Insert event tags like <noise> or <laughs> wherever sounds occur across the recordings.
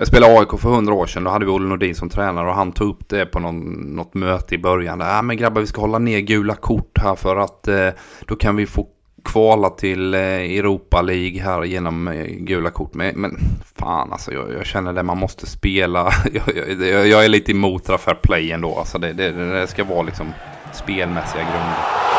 Jag spelade AIK för hundra år sedan. Då hade vi Olle Nordin som tränare och han tog upp det på någon, något möte i början. Ja, ah, men grabbar, vi ska hålla ner gula kort här för att eh, då kan vi få kvala till eh, Europa League här genom eh, gula kort. Men, men fan alltså, jag, jag, känner det man måste spela. <laughs> jag, jag, jag är lite emot fair play ändå. Alltså det, det, det ska vara liksom spelmässiga grunder.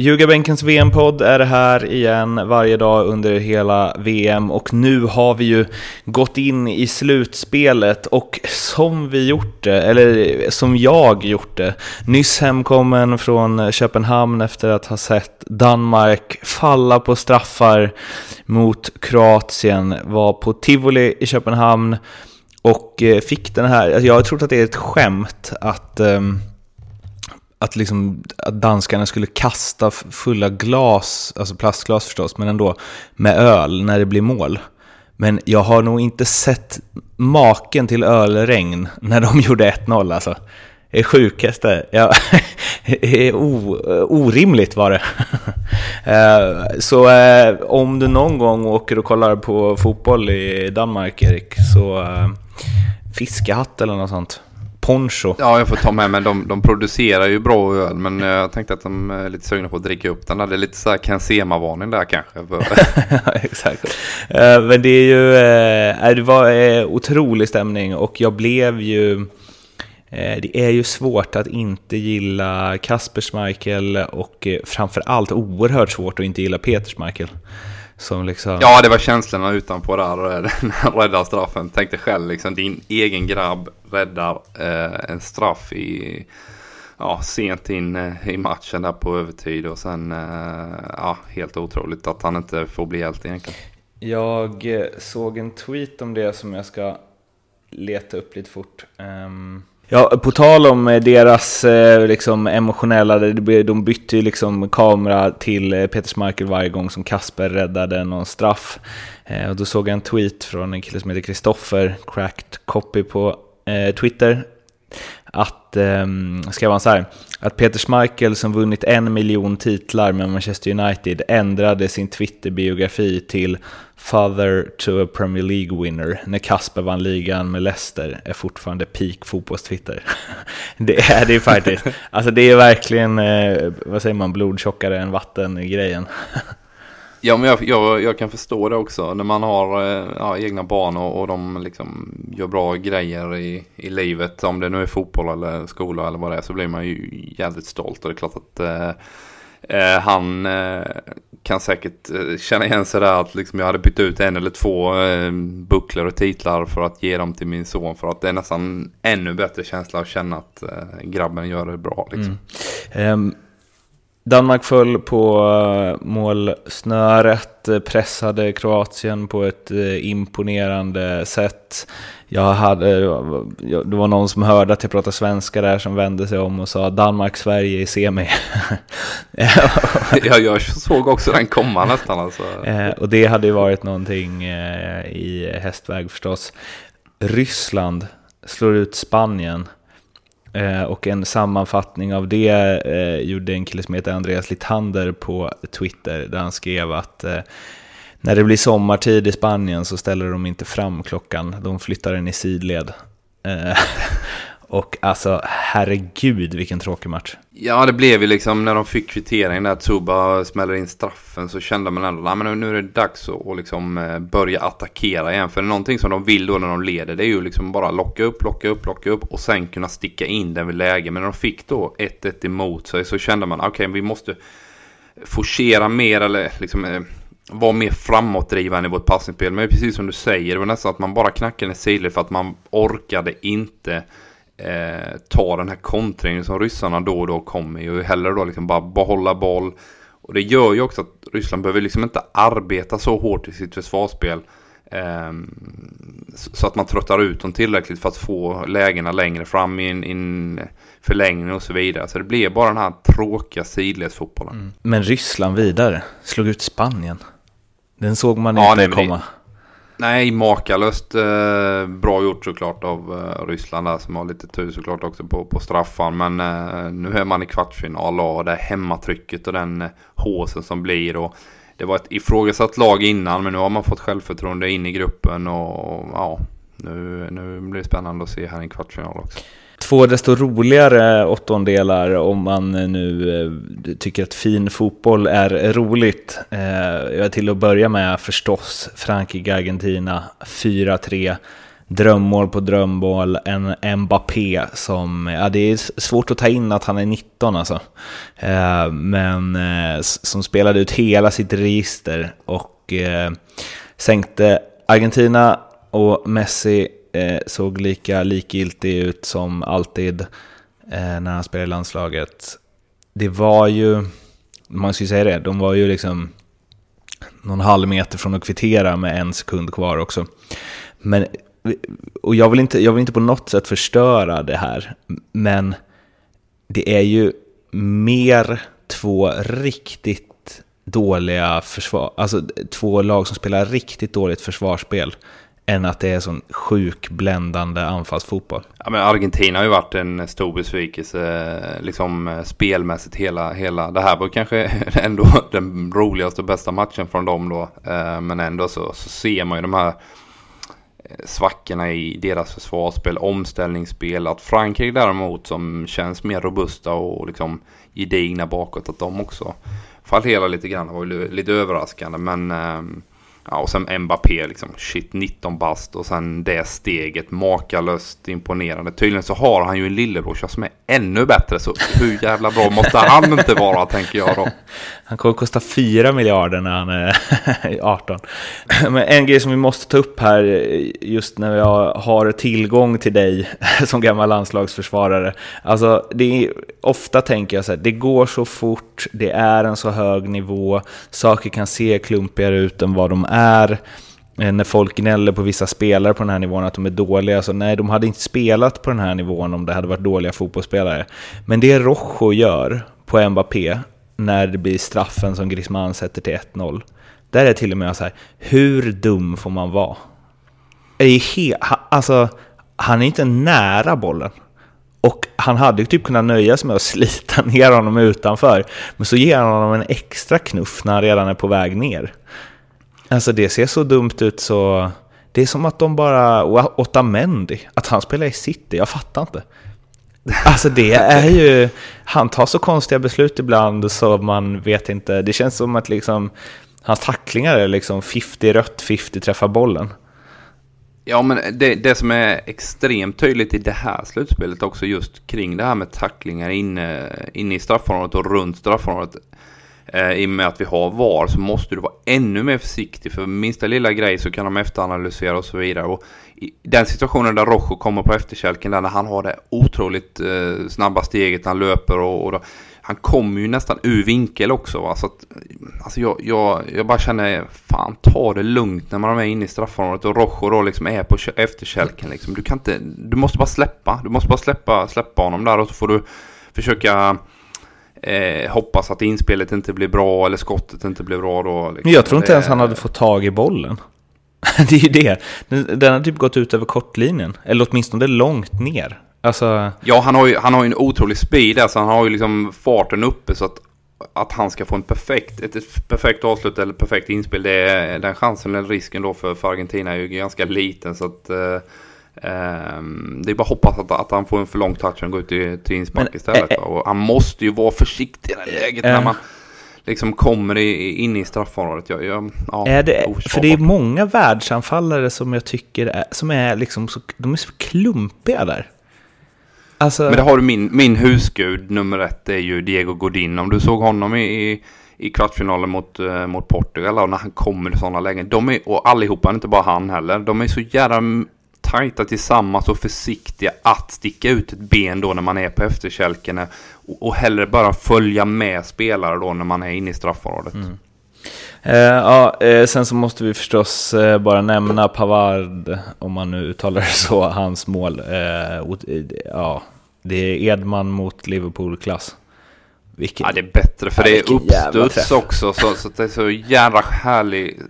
Ljugarbänkens VM-podd är här igen varje dag under hela VM och nu har vi ju gått in i slutspelet och som vi gjort det, eller som jag gjort det, nyss hemkommen från Köpenhamn efter att ha sett Danmark falla på straffar mot Kroatien, var på Tivoli i Köpenhamn och eh, fick den här, alltså jag har trott att det är ett skämt att um, att, liksom, att danskarna skulle kasta fulla glas, alltså plastglas förstås, men ändå med öl när det blir mål. Men jag har nog inte sett maken till ölregn när de <laughs> gjorde 1-0 alltså. Det är sjukaste. Ja, <laughs> det är o, orimligt var det. <laughs> Eh, så eh, om du någon gång åker och kollar på fotboll i Danmark, Erik, så eh, fiskehatt eller något sånt poncho. Ja, jag får ta med men de, de producerar ju bra öl. Men jag tänkte att de är lite sugna på att dricka upp den. Det är lite så här Ken Sema-varning där kanske. <laughs> ja, exakt. Uh, men det är ju, uh, det var uh, otrolig stämning och jag blev ju det är ju svårt att inte gilla Kasper Schmeichel och framförallt oerhört svårt att inte gilla Peter Schmeichel. Som liksom... Ja, det var känslorna utanpå där <laughs> när han räddade straffen. Tänkte själv liksom, din egen grabb räddar eh, en straff i, ja, sent in eh, i matchen där på övertid. Och sen, eh, ja, helt otroligt att han inte får bli hjälte egentligen. Jag eh, såg en tweet om det som jag ska leta upp lite fort. Um... Ja, på tal om eh, deras eh, liksom, emotionella, de bytte ju liksom kamera till eh, Peter Schmeichel varje gång som Kasper räddade någon straff. Och då såg jag en tweet från en kille som heter Kristoffer, cracked copy på Twitter, att, eh, skrev han så här, att Peter Schmeichel som vunnit en miljon titlar med Manchester United ändrade sin Twitter-biografi till Father to a Premier League winner när Kasper vann ligan med Leicester är fortfarande peak fotbollstwitter. <laughs> det är det faktiskt. <laughs> Alltså det är verkligen, eh, vad säger man, blodtjockare än vatten-grejen. <laughs> Ja, men jag, jag, jag, kan förstå det också. När man har eh, ja, egna barn och, och de liksom gör bra grejer i, i livet. Om det nu är fotboll eller skola eller vad det är så blir man ju jävligt stolt. Och det är klart att eh, eh han eh, kan säkert eh, känna igen sig där att liksom jag hade bytt ut en eller två eh, bucklor och titlar för att ge dem till min son. För att det är nästan ännu bättre känsla att känna att grabben gör det bra. Liksom. Mm. Um Danmark föll på eh, målsnöret, eh, pressade Kroatien på ett eh, imponerande sätt. Jag hade, det var någon som hörde att jag pratade svenska där som vände sig om och sa Danmark-Sverige i semi. <laughs> ja, jag såg också den komma nästan alltså. Och det hade ju varit någonting i hästväg förstås. Ryssland slår ut Spanien. Eh, och en sammanfattning av det eh, gjorde en kille som heter Andreas Litander på Twitter där han skrev att eh, när det blir sommartid i Spanien så ställer de inte fram klockan, de flyttar den i sidled. Eh, <laughs> Och alltså, herregud vilken tråkig match. Ja, det blev ju liksom när de fick kvitteringen där, Tuba smäller in straffen, så kände man ändå, att nu är det dags att liksom eh, börja attackera igen. För någonting som de vill då när de leder, det är ju liksom bara locka upp, locka upp, locka upp och sen kunna sticka in den vid läge. Men när de fick då 1-1 emot sig så kände man, okej, okay, vi måste forcera mer eller liksom eh, vara mer framåtdrivande i vårt passningsspel. Men precis som du säger, det var nästan att man bara knackade i sidled för att man orkade inte eh, ta den här kontringen som ryssarna då och då kommer ju. Hellre då liksom bara behålla boll Och det gör ju också att Ryssland behöver liksom inte arbeta så hårt i sitt försvarsspel. Eh, så att man tröttar ut dem tillräckligt för att få lägena längre fram i en, i en förlängning och så vidare. Så det blir bara den här tråkiga sidledsfotbollen. Mm. Men Ryssland vidare, slog ut Spanien. Den såg man ja, inte nej, komma. Det, nej, makalöst eh, bra gjort såklart av eh, Ryssland där som har lite tur såklart också på, på straffar. Men eh, nu är man i kvartsfinal och det är hemmatrycket och den eh, håsen som blir. Och det var ett ifrågasatt lag innan men nu har man fått självförtroende in i gruppen och ja, nu, nu blir det spännande att se här i kvartsfinal också. Två desto roligare åttondelar om man nu eh, tycker att fin fotboll är roligt. Eh, till att börja med förstås Frankrike-Argentina 4-3. Drömmål på drömmål, en Mbappé som, ja det är svårt att ta in att han är 19 alltså. Eh, men eh, som spelade ut hela sitt register och eh, sänkte Argentina och Messi eh, såg lika likgiltig ut som alltid eh, när han spelade i landslaget. Det var ju, man ska ju säga det, de var ju liksom någon halv meter från att kvittera med en sekund kvar också. Men, och jag vill, inte, jag vill inte på något sätt förstöra det här, men det är ju mer två riktigt dåliga försvar, alltså två lag som spelar riktigt dåligt försvarsspel än att det är sån sjuk bländande anfallsfotboll. Ja, men Argentina har ju varit en stor besvikelse liksom eh, spelmässigt hela, hela. Det här var kanske <laughs> ändå den roligaste och bästa matchen från dem då. Eh, men ändå så, så ser man ju de här eh, svackorna i deras försvarsspel, omställningsspel. Att Frankrike däremot som känns mer robusta och liksom gedigna bakåt, att de också fallerar lite grann. Det var ju lite överraskande men ehm, Ja, och sen Mbappé liksom, shit 19 bast och sen det steget makalöst imponerande. Tydligen så har han ju en lillebrorsa som är ännu bättre så hur jävla bra måste han inte vara tänker jag då. <laughs> Han kommer att kosta 4 miljarder när han är <laughs> 18. Men en grej som vi måste ta upp här just när jag har tillgång till dig <laughs> som gammal landslagsförsvarare. Alltså det är, ofta tänker jag så här, det går så fort, det är en så hög nivå, saker kan se klumpigare ut än vad de är är eh, när folk gnäller på vissa spelare på den här nivån att de är dåliga, så nej, de hade inte spelat på den här nivån om det hade varit dåliga fotbollsspelare. Men det Rojo gör på Mbappé, när det blir straffen som Griezmann sätter till 1-0, där är till och med så här, hur dum får man vara? Är alltså, han är inte nära bollen. Och han hade ju typ kunnat nöja sig med att slita <laughs> ner honom utanför. Men så ger han honom en extra knuff när han redan är på väg ner. Alltså det ser så dumt ut så... Det är som att de bara... Otamendi, att han spelar i City, jag fattar inte. Alltså det <laughs> är ju... Han tar så konstiga beslut ibland så man vet inte. Det känns som att liksom... Hans tacklingar är liksom 50 rött, 50 träffar bollen. Ja, men det, det som är extremt tydligt i det här slutspelet också just kring det här med tacklingar inne, inne i straffområdet och runt straffområdet Eh, I och med att vi har VAR så måste du vara ännu mer försiktig. För minsta lilla grej så kan de efteranalysera och så vidare. Och i den situationen där Rojo kommer på efterkälken där när han har det otroligt eh, snabba steget när han löper och, och då, han kommer ju nästan ur vinkel också. Va? Så att, alltså jag, jag, jag bara känner, fan ta det lugnt när man är inne i straffområdet och Rojo då liksom är på efterkälken. Liksom. Du, kan inte, du måste bara släppa, du måste bara släppa, släppa honom där och så får du försöka Eh, hoppas att inspelet inte blir bra eller skottet inte blir bra då. Liksom. Jag tror inte ens han hade fått tag i bollen. <laughs> det är ju det. Den, den har typ gått ut över kortlinjen. Eller åtminstone långt ner. Alltså... Ja, han har ju, han har ju en otrolig speed där, så han har ju liksom farten uppe så att, att han ska få en perfekt, ett, ett perfekt avslut eller perfekt inspel. Det är, den chansen eller risken då för, för Argentina är ju ganska liten. Så att eh, Um, det är bara att hoppas att, att han får en för lång touch och går ut till, till inspark istället. Äh, och han måste ju vara försiktig i det här läget äh, när man liksom kommer i, in i straffområdet. Jag, jag, ja, är det, för det är många världsanfallare som jag tycker är, som är liksom så, de är så klumpiga där. Alltså... Men det har du min, min husgud nummer ett är ju Diego Godin. Om du såg honom i, i, i kvartsfinalen mot, mot Portugal och när han kommer i sådana lägen. De är, och allihopa, inte bara han heller, de är så jävla tajta tillsammans och försiktiga att sticka ut ett ben då när man är på efterkälken. och hellre bara följa med spelare då när man är inne i straffområdet. Mm. Eh, ja, eh, sen så måste vi förstås eh, bara nämna Pavard, om man nu uttalar det så, hans mål. Eh, eh ja, det är Edman mot Liverpool-klass. Vilken, ja, det är bättre för ja, det är uppstuds också. Så, så det är så jävla härlig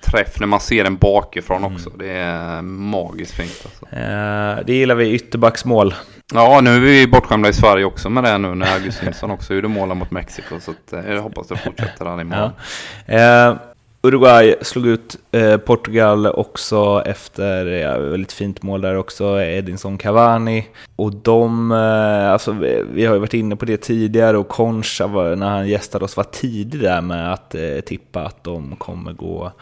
träff när man ser den bakifrån också. Mm. Det är magiskt fint. Alltså. Eh, det gillar vi, ytterbacksmål. Ja, nu är vi bortskämda i Sverige också med det nu när Augustinsson också gjorde målen mot Mexiko. Så att, eh, jag hoppas det fortsätter här imorgon. Ja. Eh, Uruguay slog ut eh, Portugal också efter ja, väldigt fint mål där också, Edinson Cavani. Och de, eh, alltså vi, vi, har ju varit inne på det tidigare och Concha var, när han gästade oss var tidig där med att eh, tippa att de kommer gå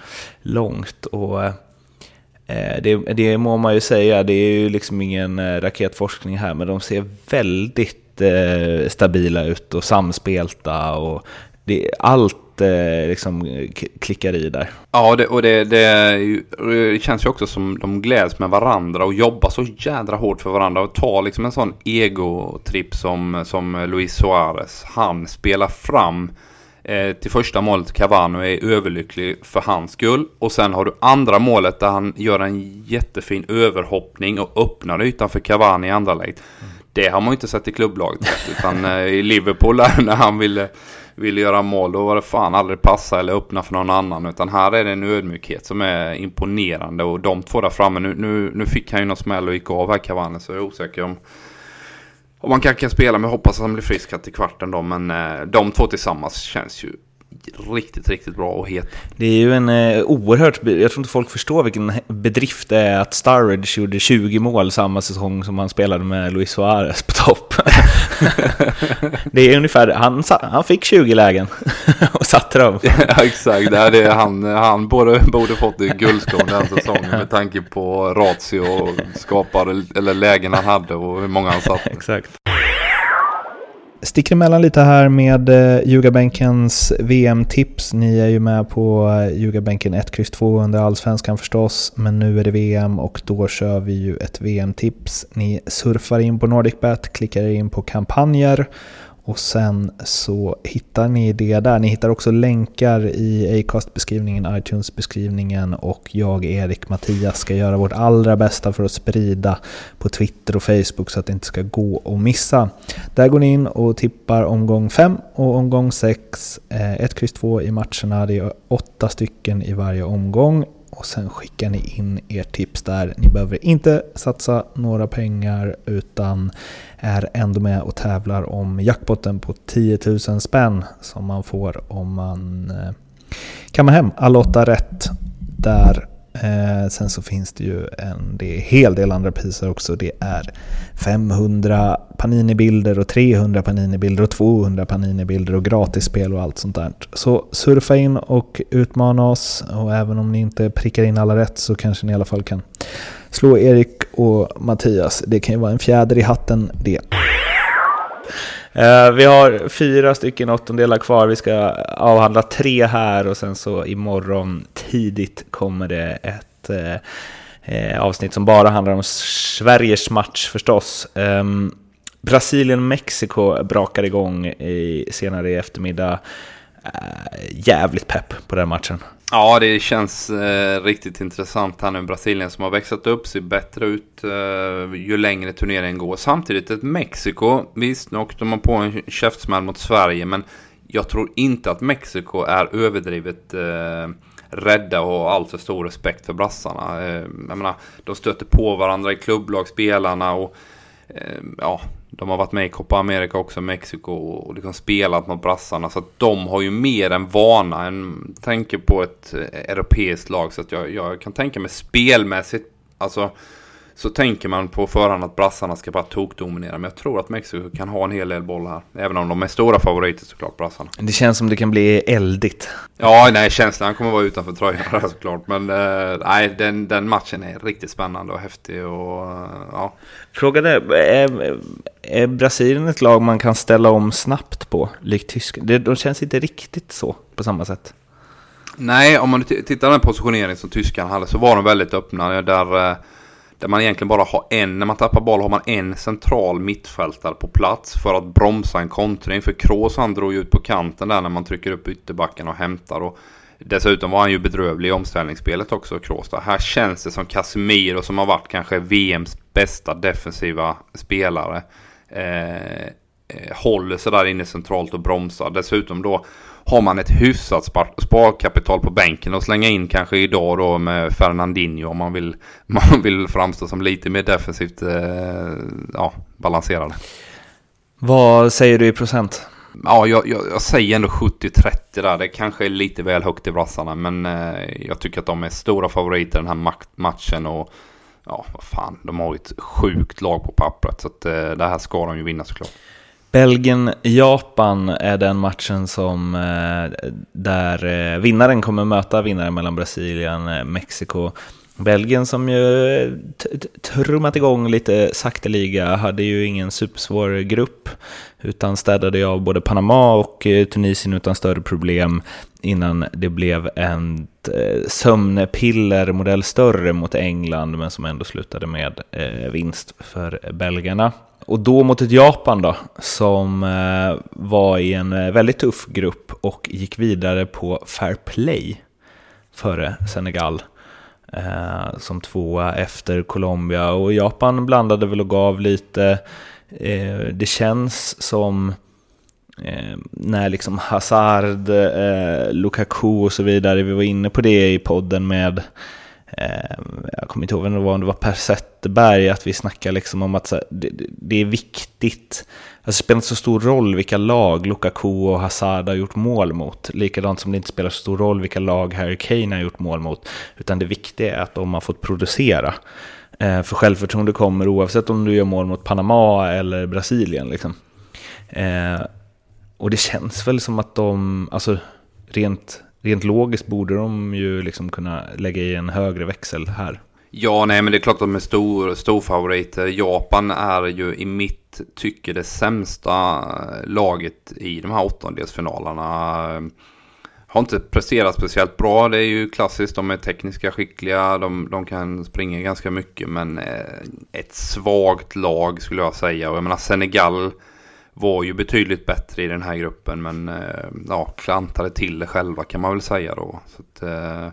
långt. Och eh, det, det må man ju säga, det är ju liksom ingen eh, raketforskning här, men de ser väldigt eh, stabila ut och samspelta och det, allt eh, liksom klickar i där. Ja, det, och det, det, det, känns ju också som de gläds med varandra och jobbar så jädra hårt för varandra och tar liksom en sån egotripp som, som Luis Suarez. Han spelar fram eh, till första målet Cavani och är överlycklig för hans skull. Och sen har du andra målet där han gör en jättefin överhoppning och öppnar ytan för Cavani i andra läget. Mm. Det har man ju inte sett i klubblaget. utan eh, i Liverpool när han ville ville göra mål, då var det fan aldrig passa eller öppna för någon annan. Utan här är det en ödmjukhet som är imponerande. Och de två där framme, nu, nu, nu fick han ju någon smäll och gick av här Cavani. Så jag är osäker om, om man kanske kan spela, men jag hoppas att han blir frisk här till kvarten då. Men eh, de två tillsammans känns ju riktigt, riktigt bra och het. Det är ju en eh, oerhört, jag tror inte folk förstår vilken bedrift det är att Sturridge gjorde 20 mål samma säsong som han spelade med Luis Suarez på topp. <laughs> det är ungefär, han, han fick 20 lägen <laughs> och satte dem. ja, exakt, det är han, han borde, borde fått guldskon den säsongen med tanke på ratio och skapare, eller lägen han hade och hur många han satte. <laughs> exakt sticker emellan lite här med eh, Ljugarbänkens VM-tips. Ni är ju med på eh, Ljugarbänken 1, X, 2 under Allsvenskan förstås. Men nu är det VM och då kör vi ju ett VM-tips. Ni surfar in på NordicBet, klickar in på kampanjer och sen så hittar ni det där. Ni hittar också länkar i Acast-beskrivningen, iTunes-beskrivningen och jag, Erik, Mattias ska göra vårt allra bästa för att sprida på Twitter och Facebook så att det inte ska gå att missa. Där går ni in och tippar omgång 5 och omgång 6. 1, X, 2 i matcherna. Det är åtta stycken i varje omgång och sen skickar ni in ert tips där. Ni behöver inte satsa några pengar utan är ändå med och tävlar om jackpotten på 10 000 spänn som man får om man eh, kammar hem alla åtta rätt där Eh, sen så finns det ju en det är hel del andra priser också. Det är 500 Panini-bilder och 300 Panini-bilder och 200 Panini-bilder och gratisspel och allt sånt där. Så surfa in och utmana oss och även om ni inte prickar in alla rätt så kanske ni i alla fall kan slå Erik och Mattias. Det kan ju vara en fjäder i hatten det. Eh, vi har fyra stycken åttondelar kvar. Vi ska avhandla tre här och sen så imorgon tidigt kommer det ett eh, eh avsnitt som bara handlar om Sveriges match förstås. Um, Brasilien-Mexiko brakar igång i, senare i eftermiddag. Uh, jävligt pepp på den matchen. Ja, det känns eh, riktigt intressant här nu. Brasilien som har växlat upp, ser bättre ut eh, ju längre turneringen går. Samtidigt ett Mexiko, visst nu åkte man på en käftsmäll mot Sverige, men jag tror inte att Mexiko är överdrivet eh, rädda och har alltför stor respekt för brassarna. Eh, jag menar, de stöter på varandra i klubblag, spelarna och eh, ja, de har varit med i Copa America också, Mexiko och liksom spelat mot brassarna. Så att de har ju mer än vana. Än, tänker på ett eh, europeiskt lag. Så att jag, jag kan tänka mig spelmässigt. Alltså så tänker man på förhand att brassarna ska bara tokdominera. Men jag tror att Mexiko kan ha en hel del boll här. Även om de är stora favoriter såklart, brassarna. Det känns som det kan bli eldigt. Ja, nej, känslan kommer vara utanför tröjan <laughs> såklart. Men eh, nej, den, den matchen är riktigt spännande och häftig. Och, ja. Frågan är, är, är Brasilien ett lag man kan ställa om snabbt på? Likt Tyskland? De känns inte riktigt så på samma sätt. Nej, om man tittar på den positionering som tyskarna hade så var de väldigt öppna. Där... Eh, där man egentligen bara har en, när man tappar boll har man en central mittfältare på plats för att bromsa en kontring. För Kroos han drog ju ut på kanten där när man trycker upp ytterbacken och hämtar. Och dessutom var han ju bedrövlig i omställningsspelet också, Kroos. Här känns det som Casemiro som har varit kanske VMs bästa defensiva spelare. Eh, eh håller sig där inne centralt och bromsar. Dessutom då har man ett hyfsat sparkapital på bänken och slänga in kanske idag då med Fernandinho om man vill, <laughs> man vill framstå som lite mer defensivt eh, ja, balanserad. Vad säger du i procent? Ja, jag, jag, jag säger ändå 70-30 där. Det kanske är lite väl högt i brassarna. Men eh, jag tycker att de är stora favoriter den här matchen. Och ja, vad fan, de har ju ett sjukt lag på pappret. Så att, eh, det här ska de ju vinna såklart. Belgien-Japan är den matchen som eh, där eh, vinnaren kommer möta vinnaren mellan Brasilien eh, och Mexiko. Belgien som ju trummat igång lite sakteliga hade ju ingen supersvår grupp utan städade av både Panama och Tunisien utan större problem innan det blev en sömnpiller modell större mot England men som ändå slutade med vinst för belgarna. Och då mot ett Japan då, som eh, var i en eh, väldigt tuff grupp och gick vidare på fair play före Senegal. Eh, som tvåa efter Colombia och Japan blandade väl och gav lite. Eh, det känns som eh, när liksom Hazard, Lukaku och så vidare, vi var inne på det i podden med Ehm, jag kommer inte ihåg vem det var, om det var Per Zetterberg, att vi snackar liksom om att det, det, är viktigt. Alltså, det spelar inte så stor roll vilka lag Lukaku och Hazard har gjort mål mot. Likadant som det inte spelar så stor roll vilka lag Harry Kane har gjort mål mot. Utan det viktiga är att de har fått producera. Ehm, för självförtroende kommer oavsett om du gör mål mot Panama eller Brasilien. Liksom. Ehm, och det känns väl som att de, alltså rent rent logiskt borde de ju liksom kunna lägga i en högre växel här. Ja, nej, men det är klart att de är stor, storfavoriter. Japan är ju i mitt tycke det sämsta laget i de här åttondelsfinalerna. Har inte presterat speciellt bra. Det är ju klassiskt. De är tekniska skickliga. De, de kan springa ganska mycket. Men eh, ett svagt lag skulle jag säga. Och jag menar Senegal var ju betydligt bättre i den här gruppen men eh, ja, klantade till det själva kan man väl säga då. Så att, eh,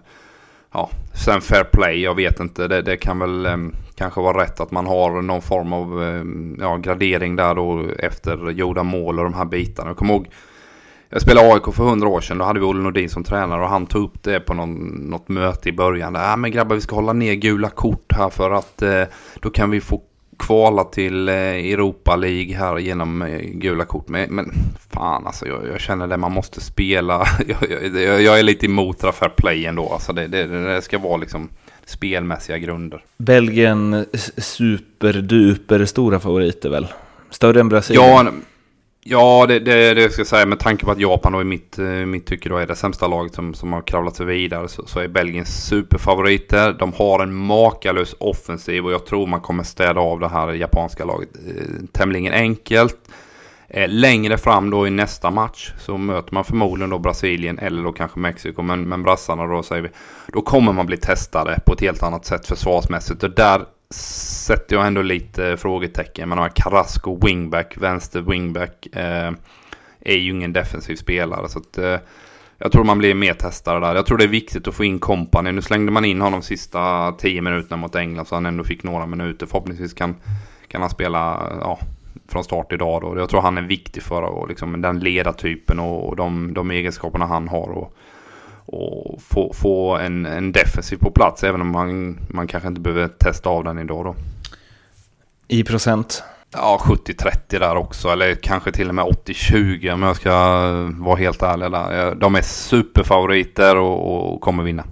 ja, sen fair play, jag vet inte. Det, det kan väl eh, kanske vara rätt att man har någon form av ja, gradering där då efter gjorda mål och de här bitarna. Jag kommer ihåg jag spelade AIK för hundra år sedan. Då hade vi Olle Nordin som tränare och han tog upp det på någon, något möte i början. Ja men grabbar vi ska hålla ner gula kort här för att eh, då kan vi få kvala till eh, Europa League här genom eh, gula kort. Men, men fan alltså, jag, jag, känner det man måste spela. <laughs> jag, jag, jag är lite emot det fair play ändå. Alltså det, det, det ska vara liksom spelmässiga grunder. Belgien superduper stora favoriter väl? Större än Brasilien? Ja, Ja, det, det, det ska jag säga. Med tanke på att Japan då i mitt, eh, mitt tycke då är det sämsta laget som, som har kravlat sig vidare så, så är Belgien superfavoriter. De har en makalös offensiv och jag tror man kommer städa av det här japanska laget eh, tämligen enkelt. Eh, längre fram då i nästa match så möter man förmodligen då Brasilien eller då kanske Mexiko. Men, men brassarna då säger vi. Då kommer man bli testade på ett helt annat sätt försvarsmässigt. Och där sätter jag ändå lite frågetecken. Man har Carrasco wingback, vänster wingback. Eh, är ju ingen defensiv spelare. Så att, eh, jag tror man blir mer testad där. Jag tror det är viktigt att få in kompani. Nu slängde man in honom sista tio minuterna mot England så han ändå fick några minuter. Förhoppningsvis kan, kan han spela ja, från start idag. Då. Jag tror han är viktig för och, liksom, den ledartypen och, och de, de egenskaperna han har. Och, och få, få en, en defensiv på plats även om man, man kanske inte behöver testa av den idag då. I procent? Ja, 70-30 där också. Eller kanske till och med 80-20 om jag ska vara helt ärlig. Där. De är superfavoriter och, och kommer vinna.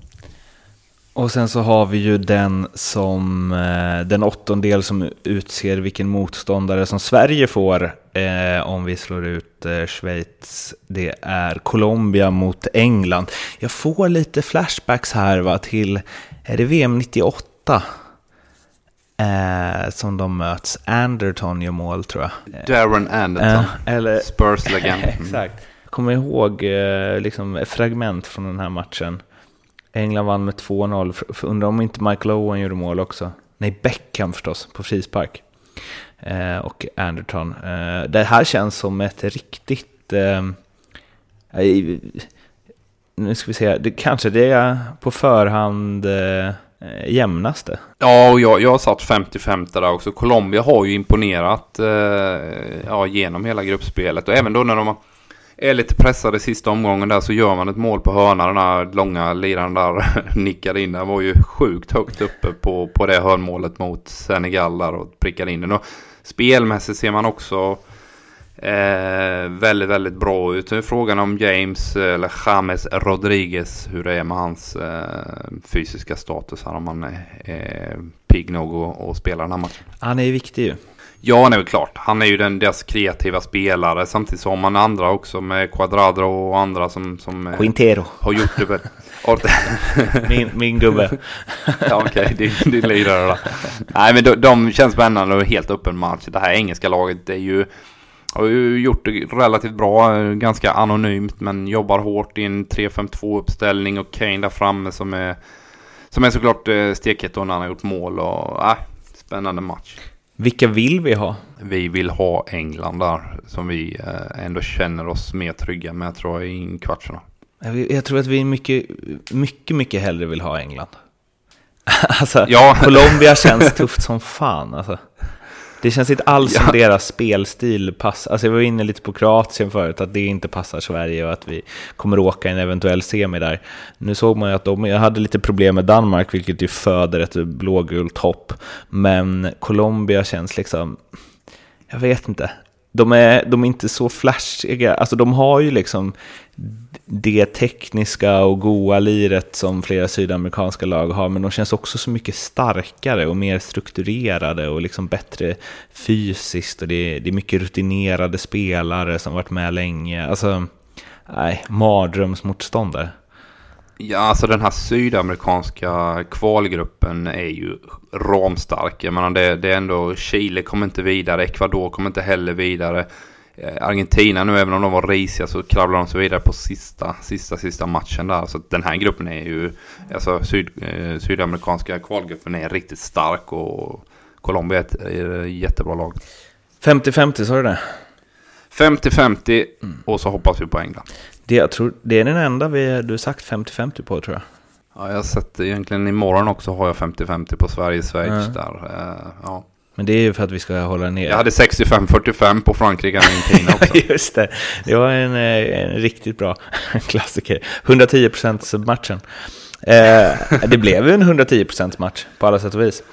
Och sen så har vi ju den som eh, den åttondel som utser vilken motståndare som Sverige får eh, om vi slår ut eh, Schweiz. Det är Colombia mot England. Jag får lite flashbacks här va, till, är det VM 98? Eh, som de möts. Anderton gör mål tror jag. Darren Anderton, eh, eller, Spurs-legend. <laughs> exakt. Jag kommer ihåg eh, liksom, fragment från den här matchen. England vann med 2-0. Undrar om inte Michael Owen gjorde mål också. nej Beckham förstås, på frispark. Eh, och Anderton. Eh, det här känns som ett riktigt... Eh, nu ska vi se, det, kanske det är på förhand jämnaste. Ja, och jag, jag har satt 50-50 där också. Colombia har ju imponerat ja, genom hela gruppspelet. Och även då när de är lite pressade i sista omgången där så gör man ett mål på hörna. Den här långa liraren där <laughs> nickade in. Den var ju sjukt högt uppe på, på det hörnmålet mot Senegal där och prickade in den. Och spelmässigt ser man också Eh, väldigt, väldigt bra ut. Nu är frågan om James eh, eller James Rodriguez, hur det är med hans eh, fysiska status här. Om han är, eh, pigg nog att spela den här matchen. Han är viktig ju. Ja, han är väl klart. Han är ju den, deras kreativa spelare. Samtidigt så har man andra också med Quadrado och andra som... som eh, Quintero. Har gjort det väl. <laughs> min, min gubbe. <laughs> ja, okej. Okay. Din, din lirare då. Nej, men de, de känns spännande och helt öppen match. Det här engelska laget är ju har ju gjort det relativt bra, ganska anonymt men jobbar hårt i en 3-5-2 uppställning och Kane där framme som är, som är såklart eh, stekhet när han har gjort mål och äh, spännande match. Vilka vill vi ha? Vi vill ha England där som vi eh, ändå känner oss mer trygga med tror jag i kvartsfinal. Jag tror att vi mycket, mycket, mycket hellre vill ha England. <laughs> alltså, ja. Colombia känns tufft som fan alltså. Det känns inte alls ja. som deras spelstil passar. Alltså jag var inne lite på Kroatien förut, att det inte passar Sverige och att vi kommer åka en eventuell semi där. Nu såg man ju att de hade lite problem med Danmark, vilket ju föder ett blågult hopp. Men Colombia känns liksom, jag vet inte. De är, de är inte så flashiga, alltså de har ju liksom det tekniska och goa liret som flera sydamerikanska lag har, men de känns också så mycket starkare och mer strukturerade och liksom bättre fysiskt och det är, det är mycket rutinerade spelare som varit med länge. Alltså, nej, mardrömsmotståndare. Ja, alltså den här sydamerikanska kvalgruppen är ju ramstark. Jag menar det, det är ändå Chile kommer inte vidare, Ecuador kommer inte heller vidare. Eh, Argentina nu, även om de var risiga så kravlar de sig vidare på sista, sista, sista matchen där. Så den här gruppen är ju, alltså syd, eh, sydamerikanska kvalgruppen är riktigt stark och Colombia är ett, är ett jättebra lag. 50-50 sa du det? 50-50 mm. och så hoppas vi på England. Det, jag tror, det är den enda vi, du sagt 50-50 på tror jag. Ja, jag har sett egentligen imorgon också har jag 50-50 på Sverige-Schweiz mm. där. Uh, ja. Men det är ju för att vi ska hålla ner. Jag hade 65-45 på Frankrike-Argentina <laughs> också. Just det, det var en, eh, en riktigt bra <laughs> klassiker. 110% matchen. Eh, det blev ju en 110% match på alla sätt och vis.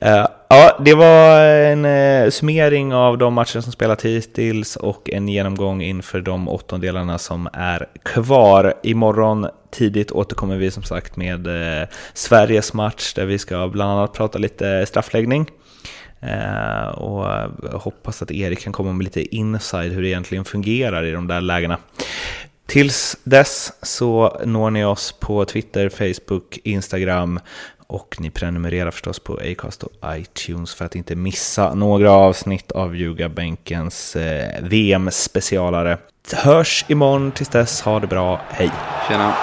Eh, ja, det var en eh, summering av de matcher som spelat hittills och en genomgång inför de åttondelarna som är kvar. Imorgon tidigt återkommer vi som sagt med eh, Sveriges match där vi ska bland annat prata lite straffläggning. Eh, och hoppas att Erik kan komma med lite inside hur det egentligen fungerar i de där lägena. Tills dess så når ni oss på Twitter, Facebook, Instagram och ni prenumererar förstås på Acast och iTunes för att inte missa några avsnitt av Ljugabänkens eh, VM-specialare. Hörs imorgon, tills dess, ha det bra, hej! Tjena!